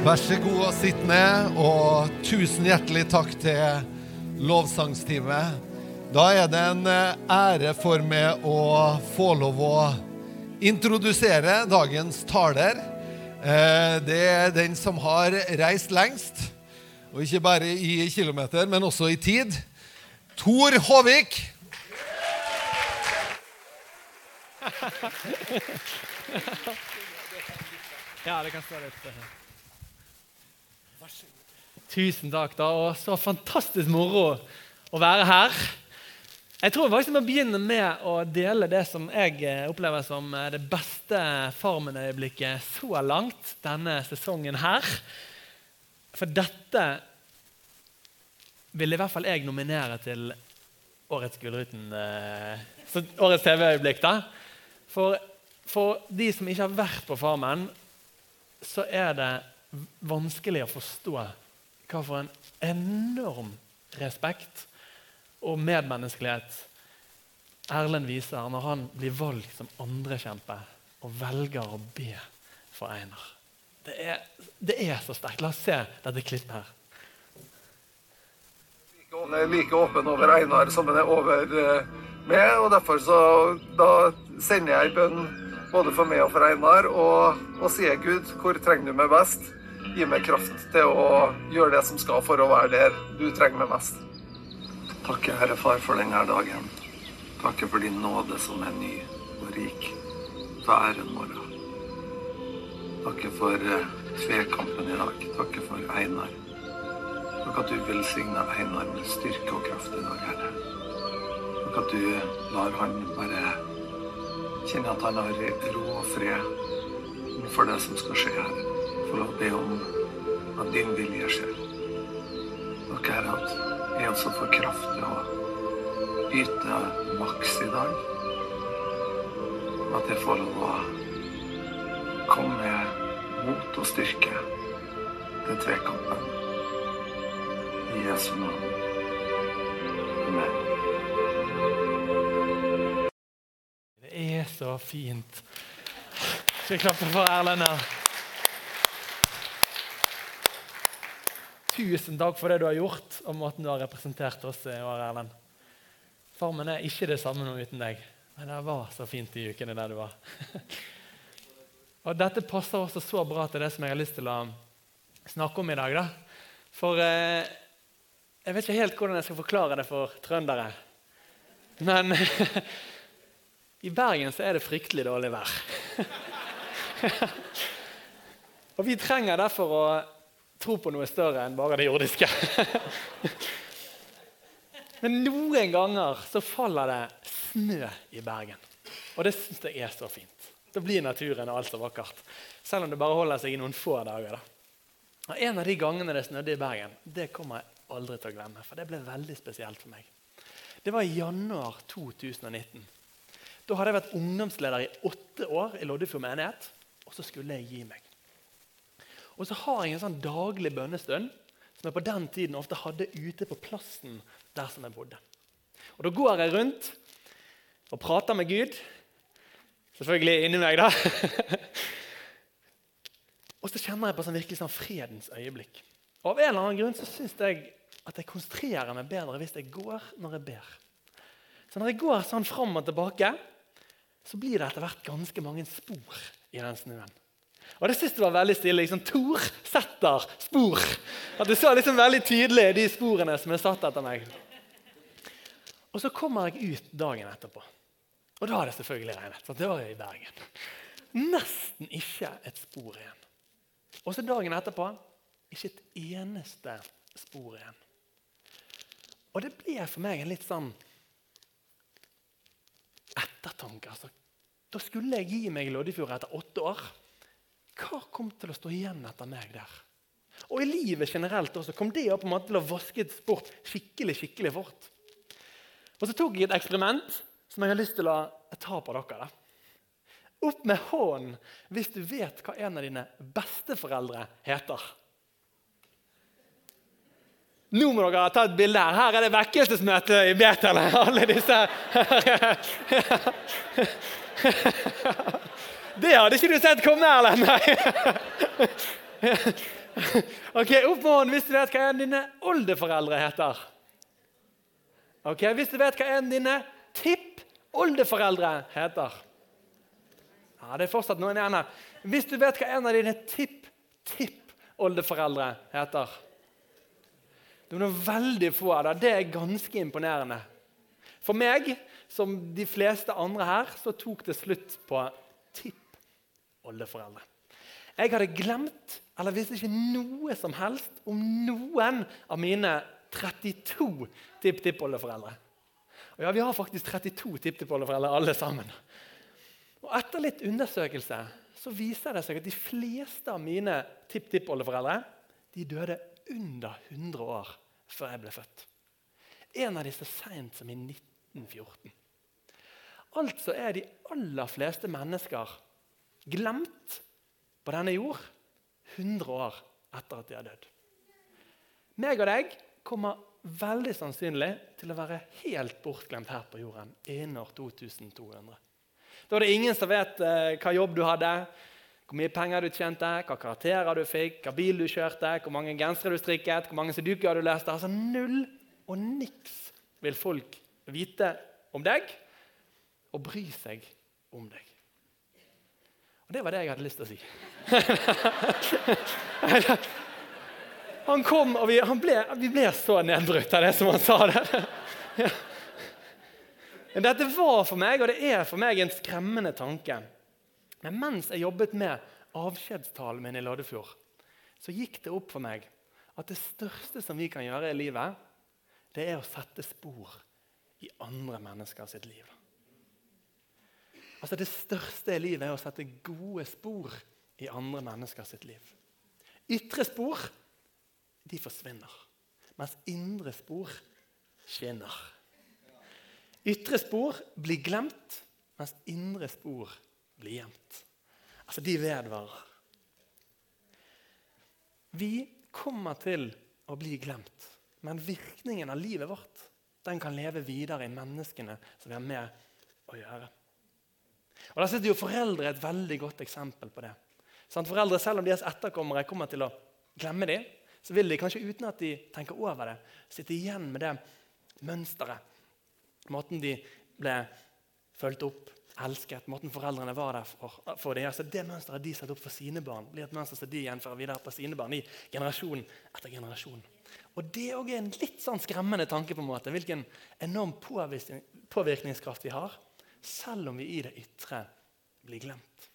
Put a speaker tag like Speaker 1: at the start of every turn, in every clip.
Speaker 1: Vær så god og sitt ned, og tusen hjertelig takk til lovsangsteamet. Da er det en eh, ære for meg å få lov å introdusere dagens taler. Eh, Det er den som har reist lengst, og ikke bare i kilometer, men også i tid. Tor Håvik.
Speaker 2: Ja, det kan stå litt. Tusen takk, da. Og så fantastisk moro å være her. Jeg tror faktisk jeg må begynne med å dele det som jeg eh, opplever som eh, det beste Farmen-øyeblikket så langt denne sesongen her. For dette vil i hvert fall jeg nominere til årets Gullruten. eh, Årets TV-øyeblikk, da. For, for de som ikke har vært på Farmen, så er det vanskelig å forstå hva for en enorm respekt og medmenneskelighet Erlend viser når han blir valgt som andrekjempe og velger å be for Einar. Det er, det er så sterkt. La oss se dette klippet her.
Speaker 3: Han er like åpen over Einar som han er over eh, meg, og derfor så da sender jeg bønn både for meg og for Einar, og, og sier Gud, hvor trenger du meg best? Gi meg kraft til å gjøre det som skal for å være der du trenger meg mest. Takke Herre Far for denne dagen. Takke for din nåde som er ny og rik hver æren morgen. Takke for eh, tvekampen i dag. Takke for Einar. Takk at du velsigner Einar med styrke og kraft i dag, Herre. Takk at du lar han bare kjenne at han har ro og fred for det som skal skje, Herre. For å be om at din vilje skjer. Takk, Herre, at jeg som får kraft til å yte maks i dag. At jeg får lov å komme med mot og styrke til tvekampen. I Jesu navn. Amen.
Speaker 2: Det er så fint. Skal jeg klappe for Erlend her? Tusen takk for det du har gjort, og måten du har representert oss i år, Erlend. Farmen er ikke det samme nå uten deg. Men det var så fint de ukene der du var. og Dette passer også så bra til det som jeg har lyst til å snakke om i dag. da. For eh, jeg vet ikke helt hvordan jeg skal forklare det for trøndere. Men i Bergen så er det fryktelig dårlig vær. Og vi trenger derfor å tro på noe større enn bare det jordiske. Men noen ganger så faller det snø i Bergen. Og det syns jeg er så fint. Da blir naturen alt så vakkert. Selv om det bare holder seg i noen få dager. da. Og En av de gangene det snødde i Bergen, det kommer jeg aldri til å glemme. For det ble veldig spesielt for meg. Det var i januar 2019. Da hadde jeg vært ungdomsleder i åtte år i Loddefjord menighet. Og så skulle jeg gi meg. Og så har jeg en sånn daglig bønnestund som jeg på den tiden ofte hadde ute på plassen der som jeg bodde. Og Da går jeg rundt og prater med Gud. Selvfølgelig inni meg, da. og så kjenner jeg på sånn virkelig sånn fredens øyeblikk. Og Av en eller annen grunn så syns jeg at jeg konsentrerer meg bedre hvis jeg går når jeg ber. Så når jeg går sånn fram og tilbake, så blir det etter hvert ganske mange spor i den snøen. Og det jeg var veldig stille. Liksom, Tor setter spor. At Du så liksom veldig tydelig de sporene som er satt etter meg. Og så kommer jeg ut dagen etterpå. Og da har det selvfølgelig regnet. Så det var jo i Bergen. Nesten ikke et spor igjen. Og så dagen etterpå ikke et eneste spor igjen. Og det ble for meg en litt sånn ettertanke. Altså, da skulle jeg gi meg Loddefjord etter åtte år. Hva kom til å stå igjen etter meg der? Og i livet generelt også, kom det opp måte til å vaske et sport skikkelig skikkelig fort. Og så tok jeg et eksperiment som jeg har lyst til å ta på dere. Opp med hånden hvis du vet hva en av dine besteforeldre heter. Nå må dere ta et bilde her. Her er det vekkelsesmøte i Betel. Alle disse Det hadde ikke du sett komme, Erlend! Nei. Ok, Opp med hånden hvis du vet hva en av dine oldeforeldre heter. Ok, Hvis du vet hva en av dine tippoldeforeldre heter. Ja, Det er fortsatt noen igjen her. Hvis du vet hva en av dine tipp-tippoldeforeldre heter. Det er noe veldig få av det. Det er ganske imponerende. For meg, som de fleste andre her, så tok det slutt på tippoldeforeldre. Jeg hadde glemt, eller visste ikke noe som helst om noen av mine 32 tipptippoldeforeldre. Og ja, Vi har faktisk 32 tipptippoldeforeldre alle sammen. Og Etter litt undersøkelse så viser det seg at de fleste av mine tipptippoldeforeldre de døde under 100 år før jeg ble født. En av disse seint som i 1914. Altså er de aller fleste mennesker glemt på denne jord 100 år etter at de har dødd. Meg og deg kommer veldig sannsynlig til å være helt bortglemt her på jorden innen år 2200. Da er det ingen som vet eh, hva jobb du hadde, hvor mye penger du tjente, hva karakterer du fikk, hva bil du kjørte, hvor mange gensere du strikket, hvor mange sudokuer du leste. Altså Null og niks vil folk vite om deg og bry seg om deg. Og det var det jeg hadde lyst til å si. Han kom, og vi, ble, vi ble så nedbrutt av det som han sa der. Dette var for meg, og det er for meg, en skremmende tanke. Men mens jeg jobbet med avskjedstalen min i Loddefjord, så gikk det opp for meg at det største som vi kan gjøre i livet, det er å sette spor i andre mennesker sitt liv. Altså Det største i livet er å sette gode spor i andre mennesker sitt liv. Ytre spor de forsvinner, mens indre spor skinner. Ytre spor blir glemt, mens indre spor blir gjemt. Altså, de vedvarer. Vi kommer til å bli glemt, men virkningen av livet vårt den kan leve videre i menneskene som vi har med å gjøre. Og Der sitter jo foreldre et veldig godt eksempel på det. Sånn, foreldre, Selv om deres etterkommere kommer til å glemme dem, så vil de kanskje uten at de tenker over det, sitte igjen med det mønsteret. Måten de ble fulgt opp, elsket, måten foreldrene var der for, for dem. Altså det mønsteret de setter opp for sine barn, blir et mønster som de gjenfører videre på sine barn i generasjon etter generasjon. Og Det er en litt sånn skremmende tanke på en måte, hvilken enorm påvirkningskraft vi har, selv om vi i det ytre blir glemt.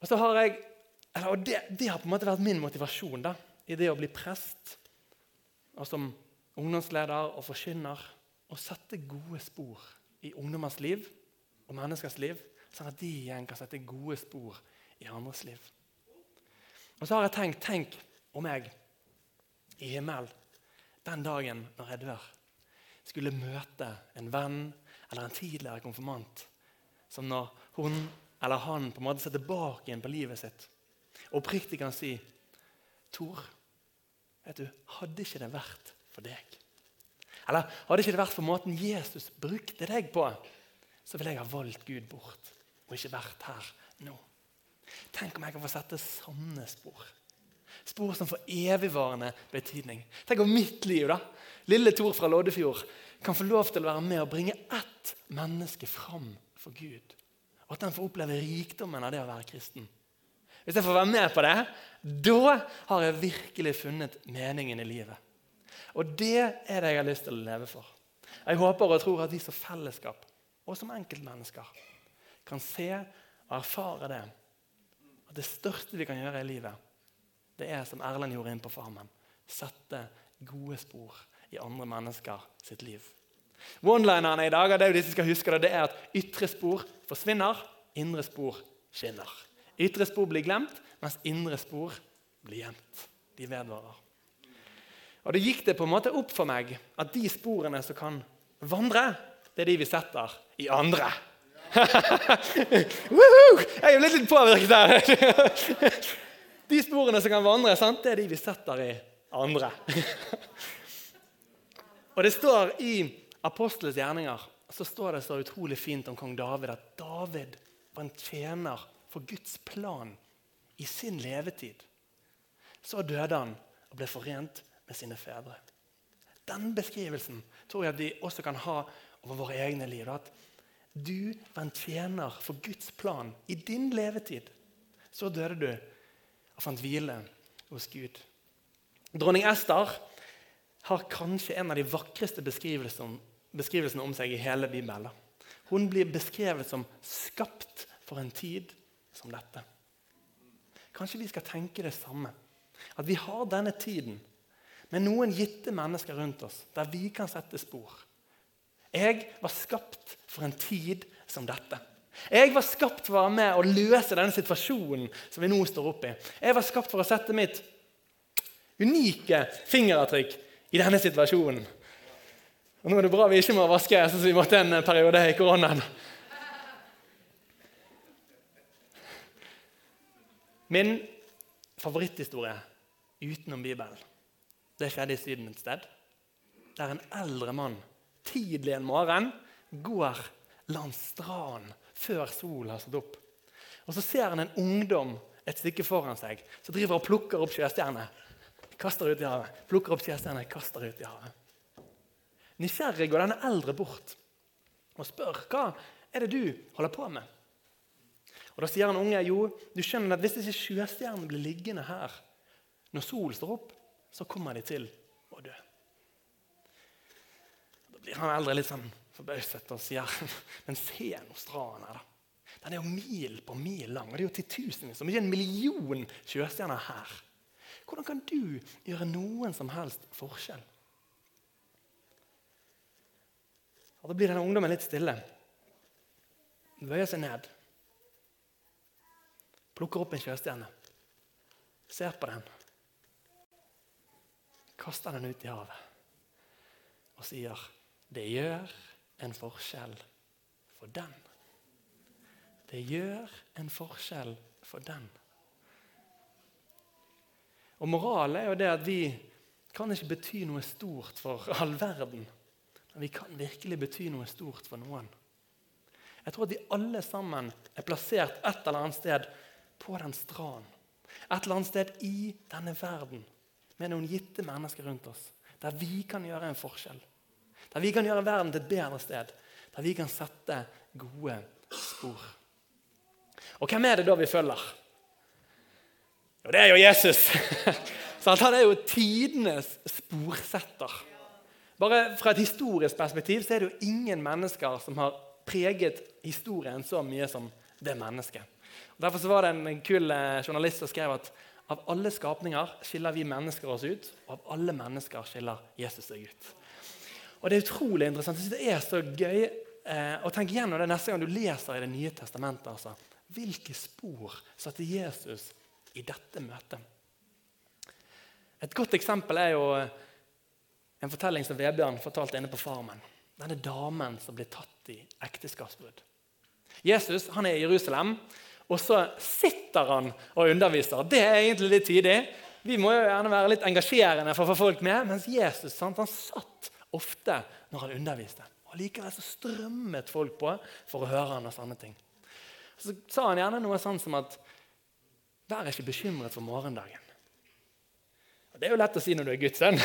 Speaker 2: Og så har jeg og det, det, har på en måte vært min motivasjon da, i det å bli prest og som ungdomsleder og forkynner. Å sette gode spor i ungdommers liv og menneskers liv, sånn at de igjen kan sette gode spor i andres liv. Og så har jeg tenkt Tenk om jeg i himmelen den dagen når jeg dør, skulle møte en venn eller en tidligere konfirmant som når hun eller han på en måte ser tilbake igjen på livet sitt oppriktig kan si Tor, vet du, hadde ikke det vært for deg Eller hadde ikke det vært for måten Jesus brukte deg på, så ville jeg ha valgt Gud bort og ikke vært her nå. Tenk om jeg kan få sette sånne spor. Spor som får evigvarende betydning. Tenk om mitt liv, da, lille Tor fra Loddefjord, kan få lov til å være med og bringe ett menneske fram for Gud. Og at den får oppleve rikdommen av det å være kristen. Hvis jeg får være med på det, da har jeg virkelig funnet meningen i livet. Og det er det jeg har lyst til å leve for. Jeg håper og tror at vi som fellesskap og som enkeltmennesker kan se og erfare det. At det største vi kan gjøre i livet, det er som Erlend gjorde inn på Farmen. Sette gode spor i andre mennesker sitt liv. One-linerne i dag det er jo de som skal huske det, det er at ytre spor forsvinner, indre spor skinner. Ytre spor blir glemt, mens indre spor blir gjemt. De vedvarer. Og Det gikk det på en måte opp for meg at de sporene som kan vandre, det er de vi setter i andre. jeg er blitt litt påvirket der. de sporene som kan vandre, sant? det er de vi setter i andre. Og Det står i Apostles gjerninger så står det så utrolig fint om kong David at David var en tjener for Guds plan i sin levetid. Så døde han og ble forent med sine fedre. Den beskrivelsen tror jeg vi også kan ha over våre egne liv. At du var en tjener for Guds plan i din levetid. Så døde du og fant hvile hos Gud. Dronning Ester har kanskje en av de vakreste beskrivelsene, beskrivelsene om seg i hele Bibelen. Hun blir beskrevet som skapt for en tid som dette. Kanskje vi skal tenke det samme. At vi har denne tiden med noen gitte mennesker rundt oss, der vi kan sette spor. Jeg var skapt for en tid som dette. Jeg var skapt for å være med og løse denne situasjonen som vi nå står oppe i. Jeg var skapt for å sette mitt unike fingeravtrykk i denne situasjonen. Og Nå er det bra vi ikke må vaske sånn som vi måtte en periode i koronaen. Min favoritthistorie utenom Bibelen det skjedde i Syden et sted. Der en eldre mann tidlig en morgen går langs stranden før solen har stått opp. Og Så ser han en ungdom et stykke foran seg som driver og plukker opp sjøstjerner. Kaster ut i havet. Plukker opp skjærsteinene, kaster ut i havet. Nysgjerrig går denne eldre bort og spør hva er det du holder på med. Og Da sier han unge jo, du skjønner at hvis ikke sjøstjernene blir liggende her når solen står opp, så kommer de til å dø. Da blir han eldre litt sånn forbauset og sier men se nå stranden her, da. Den er jo mil på mil lang, og det er jo titusenvis, om ikke en million sjøstjerner her. Hvordan kan du gjøre noen som helst forskjell? Og Da blir denne ungdommen litt stille. Bøyer seg ned. Plukker opp en sjøstjerne. Ser på den. Kaster den ut i havet. Og sier, 'Det gjør en forskjell for den'. Det gjør en forskjell for den. Og Moralen er jo det at vi kan ikke bety noe stort for all verden. Men vi kan virkelig bety noe stort for noen. Jeg tror at vi alle sammen er plassert et eller annet sted på den stranden. Et eller annet sted i denne verden med noen gitte mennesker rundt oss. Der vi kan gjøre en forskjell. Der vi kan gjøre verden til et bedre sted. Der vi kan sette gode spor. Og hvem er det da vi følger? Jo, det er jo Jesus. Han er jo tidenes sporsetter. Bare Fra et historisk perspektiv så er det jo ingen mennesker som har preget historien så mye som det mennesket. Og derfor så var det en kul eh, journalist som skrev at av alle skapninger skiller vi mennesker oss ut, og av alle mennesker skiller Jesus seg ut. Og Det er utrolig interessant. Jeg synes Det er så gøy eh, å tenke gjennom det neste gang du leser i Det nye testamentet. Altså. Hvilke spor satte Jesus i dette møtet? Et godt eksempel er jo eh, en fortelling som Vebjørn fortalte inne på Farmen. Denne damen som blir tatt i ekteskapsbrudd. Jesus han er i Jerusalem, og så sitter han og underviser. Det er egentlig litt tidlig. Vi må jo gjerne være litt engasjerende for å få folk med. Mens Jesus sant, han satt ofte når han underviste. Og Likevel så strømmet folk på for å høre han og sånne ting. Så sa han gjerne noe sånn som at Vær ikke bekymret for morgendagen. Og Det er jo lett å si når du er Guds sønn.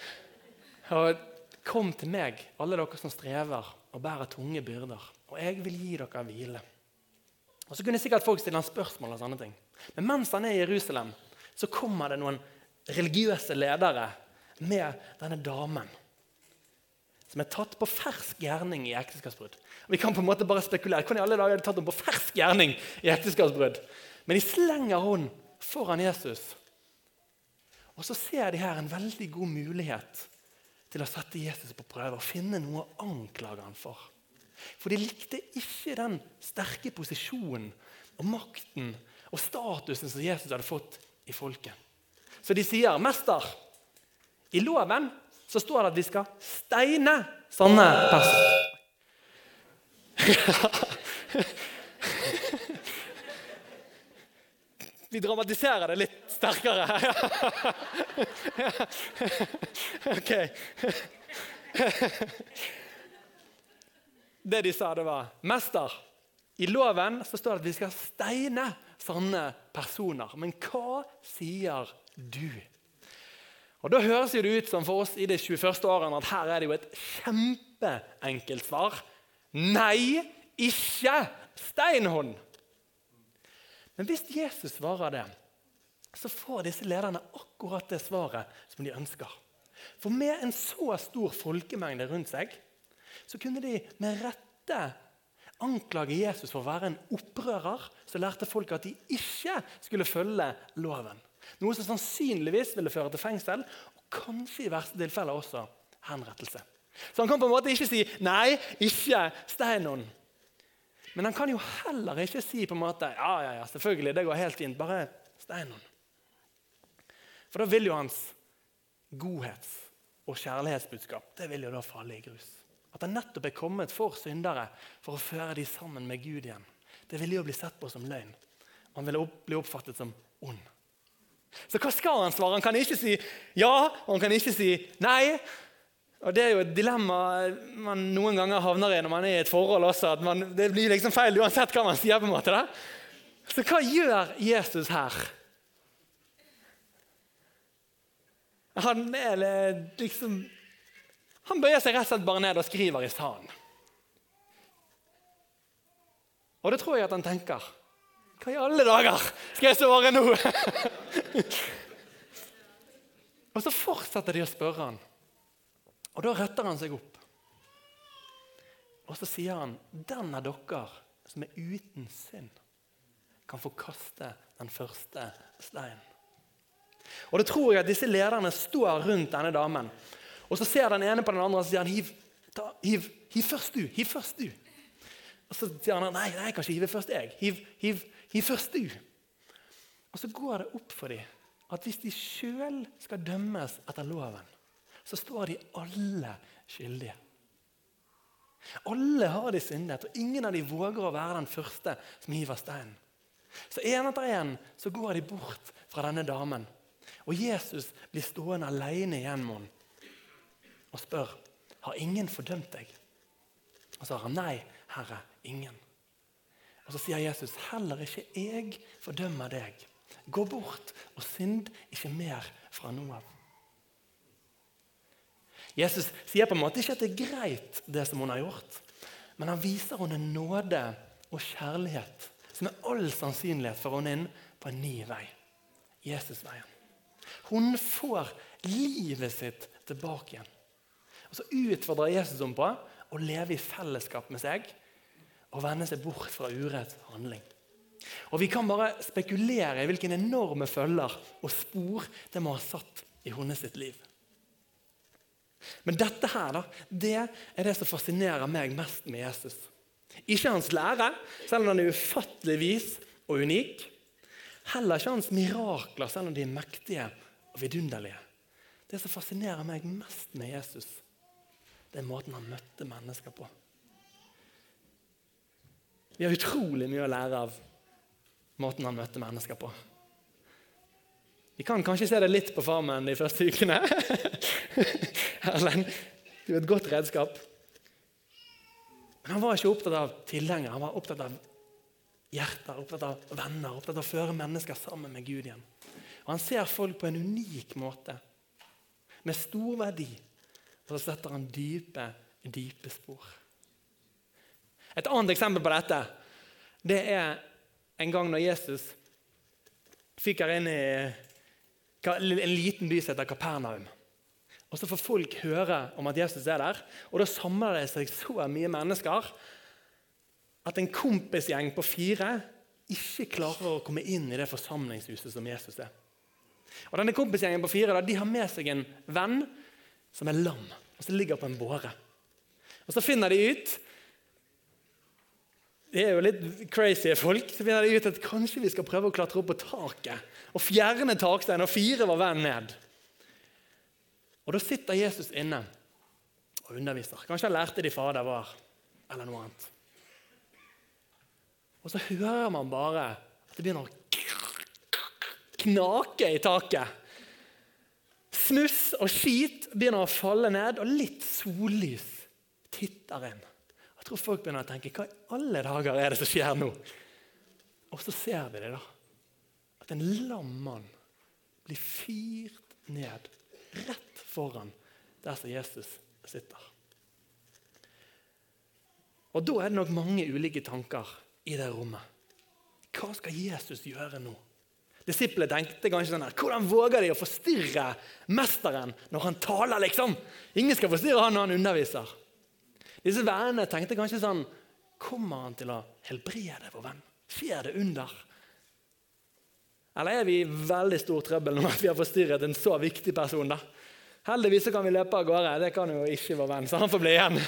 Speaker 2: og Kom til meg, alle dere som strever og bærer tunge byrder, og jeg vil gi dere hvile. Og Så kunne sikkert folk stille han spørsmål. og sånne ting. Men mens han er i Jerusalem, så kommer det noen religiøse ledere med denne damen som er tatt på fersk gjerning i ekteskapsbrudd. Vi kan på en måte bare spekulere. Hvordan i alle dager er det tatt henne på fersk gjerning i ekteskapsbrudd? Men de slenger hånden foran Jesus. Og så ser de her en veldig god mulighet til å sette Jesus på prøve og finne noe å anklage ham for. For de likte ikke den sterke posisjonen og makten og statusen som Jesus hadde fått i folket. Så de sier, 'Mester, i loven så står det at vi skal steine sånne personer. Vi dramatiserer det litt sterkere ok. Det de sa, det var Mester, i loven så står det at vi skal steine sånne personer. Men hva sier du? Og Da høres det ut som for oss i de 21. årene at her er det jo et kjempeenkelt svar. Nei, ikke steinhånd. Men hvis Jesus svarer det, så får disse lederne akkurat det svaret som de ønsker. For med en så stor folkemengde rundt seg, så kunne de med rette anklage Jesus for å være en opprører som lærte folk at de ikke skulle følge loven. Noe som sannsynligvis ville føre til fengsel, og kanskje i verste tilfelle også henrettelse. Så han kan på en måte ikke si 'nei, ikke Steinon'. Men han kan jo heller ikke si på en måte 'ja, ja, ja, selvfølgelig, det går helt fint, bare Steinon'. For da vil jo hans godhets- og kjærlighetsbudskap det vil jo da falle i grus. At han nettopp er kommet for syndere for å føre de sammen med Gud igjen. Det ville jo bli sett på som løgn. Han ville opp, bli oppfattet som ond. Så hva skal han svare? Han kan ikke si ja, og han kan ikke si nei. Og Det er jo et dilemma man noen ganger havner i når man er i et forhold også. at man, Det blir liksom feil uansett hva man sier. på en måte da. Så hva gjør Jesus her? Han, er liksom, han bøyer seg rett og slett bare ned og skriver i sanden. Og det tror jeg at han tenker. Hva i alle dager skal jeg svare nå? og så fortsetter de å spørre han. Og da retter han seg opp. Og så sier han, 'Den av dere som er uten synd, kan få kaste den første steinen.' Og det tror jeg at disse lederne står rundt denne damen. Og så ser den ene på den andre og sier han, hiv, ta, hiv, hiv først du. Hiv først du. Og så sier han nei, nei jeg kan ikke hive først jeg. Hiv, hiv, hiv først du. Og så går det opp for dem at hvis de sjøl skal dømmes etter loven, så står de alle skyldige. Alle har de syndet, og ingen av dem våger å være den første som hiver steinen. Så en etter en så går de bort fra denne damen. Og Jesus blir stående alene igjen med henne og spør har ingen fordømt deg. Og så har han nei, Herre, ingen. Og Så sier Jesus heller ikke jeg fordømmer deg. Gå bort og synd ikke mer fra nå av. Jesus sier på en måte ikke at det er greit, det som hun har gjort. Men han viser henne nåde og kjærlighet som med all sannsynlighet får henne inn på en ny vei. Jesusveien. Hun får livet sitt tilbake igjen. Og Så utfordrer Jesus henne på å leve i fellesskap med seg og vende seg bort fra urett handling. Og Vi kan bare spekulere i hvilken enorme følger og spor det må ha satt i hennes liv. Men dette her, da, det er det som fascinerer meg mest med Jesus. Ikke hans lære, selv om den er ufattelig vis og unik. Heller ikke hans mirakler, selv om de er mektige og vidunderlige. Det som fascinerer meg mest med Jesus, det er måten han møtte mennesker på. Vi har utrolig mye å lære av måten han møtte mennesker på. Vi kan kanskje se det litt på Farmen de første ukene. Erlend, du er et godt redskap. Men han var ikke opptatt av tilhengere, han var opptatt av hjerter, opptatt av venner, opptatt av å føre mennesker sammen med Gud igjen. Og Han ser folk på en unik måte, med stor verdi. Og så setter han dype, dype spor. Et annet eksempel på dette det er en gang når Jesus fikk her inn i en liten by som heter Kapernaum. Og Så får folk høre om at Jesus er der, og da samler det seg så mye mennesker at en kompisgjeng på fire ikke klarer å komme inn i det forsamlingshuset som Jesus er. Og denne Kompisgjengen på fire de har med seg en venn som er lam, og som ligger på en båre. Og Så finner de ut det er jo litt crazy folk. Så finner de ut at kanskje vi skal prøve å klatre opp på taket og fjerne taksteinen. Og fire var venn ned. Og Da sitter Jesus inne og underviser. Kanskje han lærte de Fader var, eller noe annet. Og så hører man bare at det begynner å knake i taket. Smuss og skit begynner å falle ned, og litt sollys titter inn. Tror folk begynner å tenke hva i alle dager er det som skjer nå? Og så ser vi det, da. At en lam mann blir fyrt ned rett foran der som Jesus sitter. Og Da er det nok mange ulike tanker i det rommet. Hva skal Jesus gjøre nå? Disiplene tenkte kanskje sånn her, Hvordan våger de å forstyrre mesteren når han taler? liksom? Ingen skal forstyrre han når han underviser. Disse vennene tenkte kanskje sånn Kommer han til å helbrede vår venn? Skjer det under? Eller er vi i veldig stor trøbbel når vi har forstyrret en så viktig person? da? Heldigvis kan vi løpe av gårde. Det kan jo ikke vår venn, så han får bli igjen.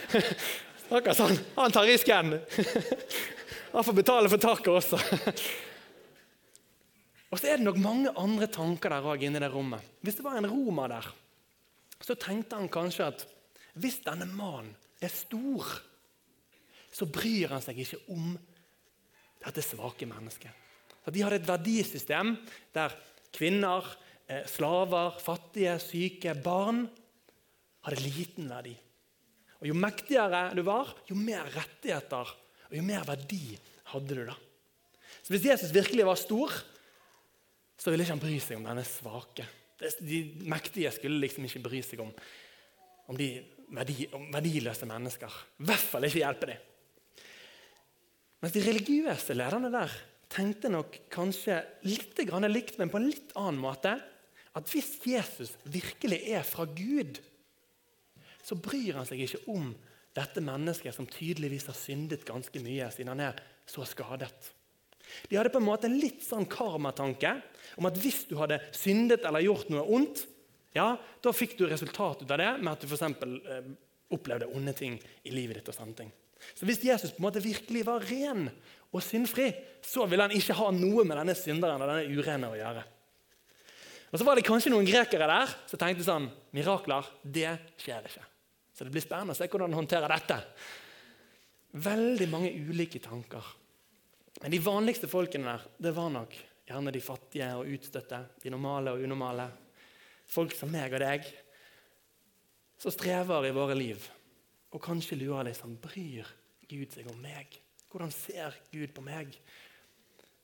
Speaker 2: Akkurat sånn. Han tar risken. Han får betale for taket også. Og så er det nok mange andre tanker der òg inni det rommet. Hvis det var en romer der, så tenkte han kanskje at hvis denne mannen er stor, så bryr han seg ikke om dette svake mennesket. At de hadde et verdisystem der kvinner, eh, slaver, fattige, syke, barn hadde liten verdi. Og Jo mektigere du var, jo mer rettigheter og jo mer verdi hadde du. da. Så Hvis Jesus virkelig var stor, så ville ikke han bry seg om denne svake. De mektige skulle liksom ikke bry seg om, om de verdi, verdiløse mennesker. I hvert fall ikke hjelpe dem. Mens de religiøse lederne der tenkte nok kanskje litt likt, men på en litt annen måte. At hvis Jesus virkelig er fra Gud, så bryr han seg ikke om dette mennesket som tydeligvis har syndet ganske mye siden han er så skadet. De hadde på en måte en litt sånn karmatanke om at hvis du hadde syndet eller gjort noe ondt, ja, da fikk du resultat ut av det med at du for eksempel, eh, opplevde onde ting i livet ditt. og sånne ting. Så Hvis Jesus på en måte virkelig var ren og syndfri, så ville han ikke ha noe med denne synderen og denne urene å gjøre. Og Så var det kanskje noen grekere der som tenkte sånn Mirakler, det skjer ikke. Så det blir spennende å se hvordan han håndterer dette. Veldig mange ulike tanker. Men de vanligste folkene der det var nok gjerne de fattige og utstøtte. De normale og unormale. Folk som meg og deg, som strever i våre liv. Og kanskje lurer liksom Bryr Gud seg om meg? Hvordan ser Gud på meg?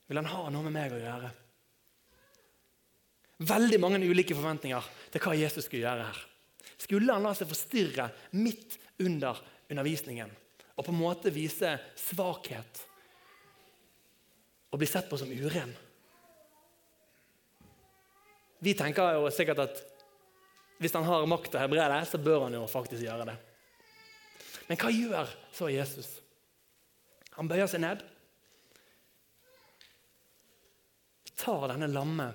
Speaker 2: Vil han ha noe med meg å gjøre? Veldig mange ulike forventninger til hva Jesus skulle gjøre her. Skulle han la seg forstyrre midt under undervisningen og på en måte vise svakhet og bli sett på som uren? Vi tenker jo sikkert at hvis han har makt til å helbrede, så bør han jo faktisk gjøre det. Men hva gjør så Jesus? Han bøyer seg ned. Tar denne lamme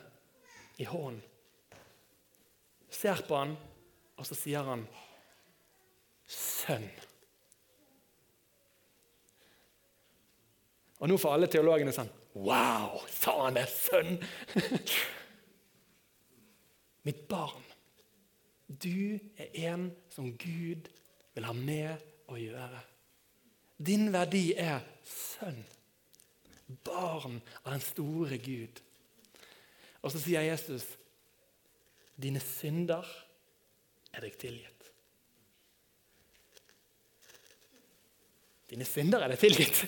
Speaker 2: i hånden. Ser på han, og så sier han 'sønn'. Og nå får alle teologene sånn Wow! Sa han det? Sønn! Mitt barn, du er en som Gud vil ha med å gjøre. Din verdi er sønn. Barn av den store Gud. Og så sier Jesus, dine synder er deg tilgitt. Dine synder er deg tilgitt.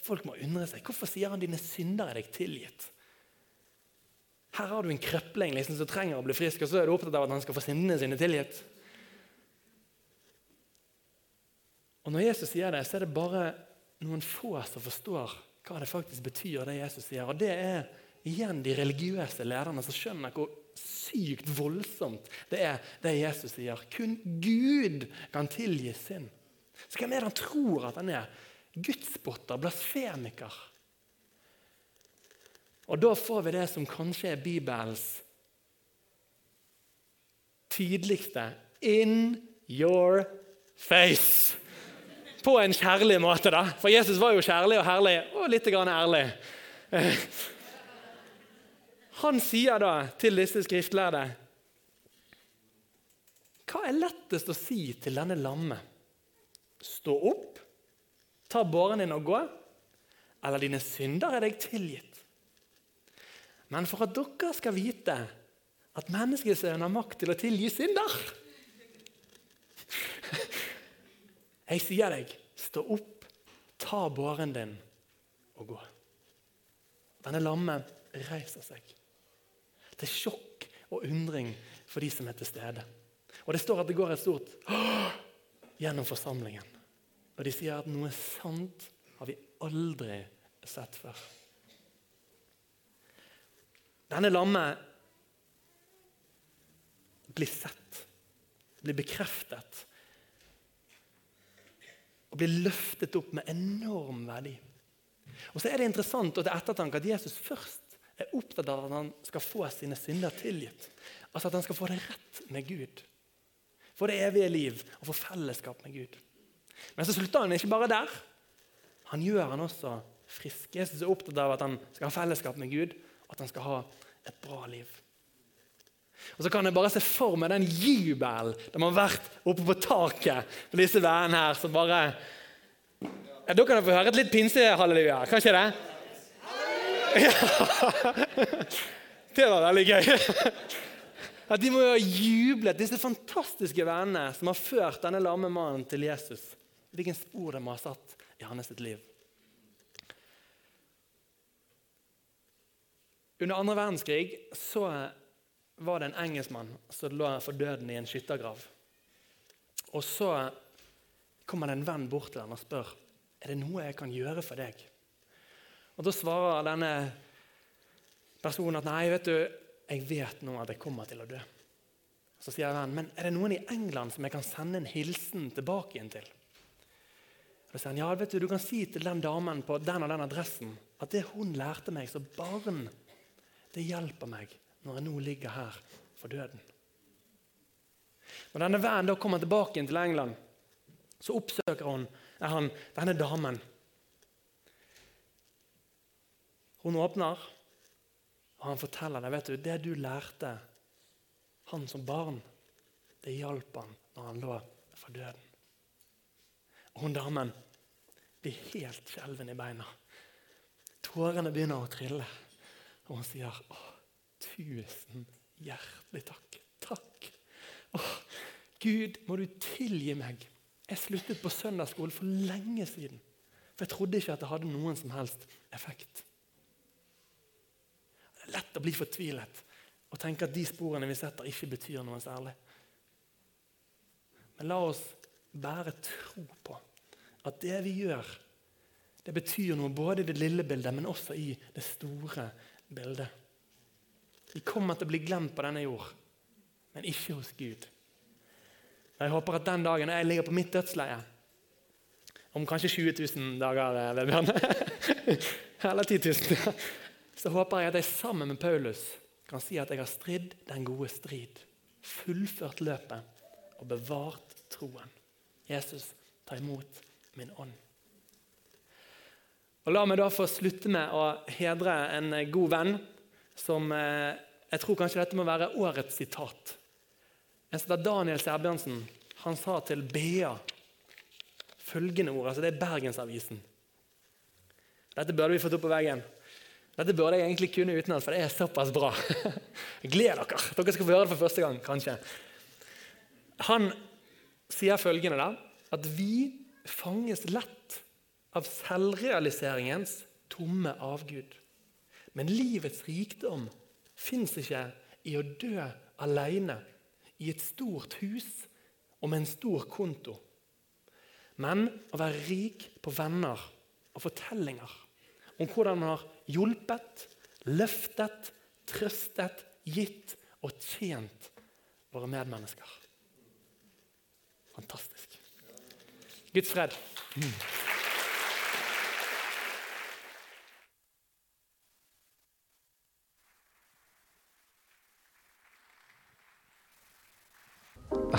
Speaker 2: Folk må undre seg. Hvorfor sier han dine synder er deg tilgitt? Her har du en krøpling liksom, som trenger å bli frisk, og så er du opptatt av at han skal få sinnene sine tilgitt. Og Når Jesus sier det, så er det bare noen få som forstår hva det faktisk betyr, det Jesus sier. Og Det er igjen de religiøse lederne som skjønner hvor sykt voldsomt det er, det Jesus sier. Kun Gud kan tilgi synd. Så hvem er det han tror at han er? Gudsbotter, blasfemiker. Og da får vi det som kanskje er Bibelens tydeligste In your face. På en kjærlig måte, da. For Jesus var jo kjærlig og herlig og litt ærlig. Han sier da til disse skriftlærde Hva er lettest å si til denne lamme? Stå opp, ta båren din og gå, eller dine synder er deg tilgitt? Men for at dere skal vite at menneskesønnen har makt til å tilgi synder Jeg sier deg, stå opp, ta båren din og gå. Denne lamme reiser seg. Til sjokk og undring for de som er til stede. Og Det står at det går et stort gjennom forsamlingen. Og de sier at noe sant har vi aldri sett før. Denne lamme blir sett, blir bekreftet og blir løftet opp med enorm verdi. Og så er det interessant og til ettertanke at Jesus først er opptatt av at han skal få sine synder tilgitt. Altså at han skal få det rett med Gud. Få det evige liv og få fellesskap med Gud. Men så slutter han ikke bare der. Han gjør han også frisk. Jesus er opptatt av at han skal ha fellesskap med Gud, at han skal ha et bra liv. Og så kan jeg bare se for meg den jubelen de har vært oppe på taket for disse vennene her som bare ja, Da kan dere få høre et litt pinsehalleluja. Kan ikke det? Ja. Det var veldig gøy. At De må jo ha jublet, disse fantastiske vennene som har ført denne lamme mannen til Jesus. Hvilken spor de har satt i hans liv. Under andre verdenskrig så var det en engelskmann som lå for døden i en skyttergrav. Og Så kommer det en venn bort til ham og spør er det noe jeg kan gjøre for deg. Og Da svarer denne personen at nei, vet du, jeg vet nå at jeg kommer til å dø. Så sier vennen, men er det noen i England som jeg kan sende en hilsen tilbake igjen til? Og da sier han, ja, vet Du du kan si til den damen på den og den adressen at det hun lærte meg som barn, det hjelper meg når jeg nå ligger her for døden. Når denne vennen da kommer tilbake inn til England, så oppsøker hun, han denne damen. Hun åpner, og han forteller deg vet du, det du lærte han som barn, det hjalp han når han lå for døden. Og hun damen blir helt skjelven i beina. Tårene begynner å trille, og hun sier åh, Tusen hjertelig takk. Takk. Åh, Gud, må du tilgi meg. Jeg sluttet på søndagsskolen for lenge siden. For jeg trodde ikke at det hadde noen som helst effekt. Det er lett å bli fortvilet og tenke at de sporene vi setter, ikke betyr noe særlig. Men la oss bære tro på at det vi gjør, det betyr noe både i det lille bildet, men også i det store bildet. Vi kommer til å bli glemt på denne jord, men ikke hos Gud. Jeg håper at den dagen jeg ligger på mitt dødsleie, om kanskje 20 000 dager, eh, Vebjørn, eller 10 000, så håper jeg at jeg sammen med Paulus kan si at jeg har stridd den gode strid, fullført løpet og bevart troen. Jesus, ta imot min ånd. Og La meg da få slutte med å hedre en god venn som eh, Jeg tror kanskje dette må være årets sitat. En som heter Daniel Sæbjørnsen han sa til Bea følgende ord. altså Det er Bergensavisen. Dette burde vi fått opp på veggen. Dette burde jeg egentlig kunne utenat, for det er såpass bra. Gled dere! Dere skal få høre det for første gang, kanskje. Han sier følgende da, at vi fanges lett av selvrealiseringens tomme avgud. Men livets rikdom fins ikke i å dø alene i et stort hus og med en stor konto, men å være rik på venner og fortellinger om hvordan man har hjulpet, løftet, trøstet, gitt og tjent våre medmennesker. Fantastisk. Guds fred.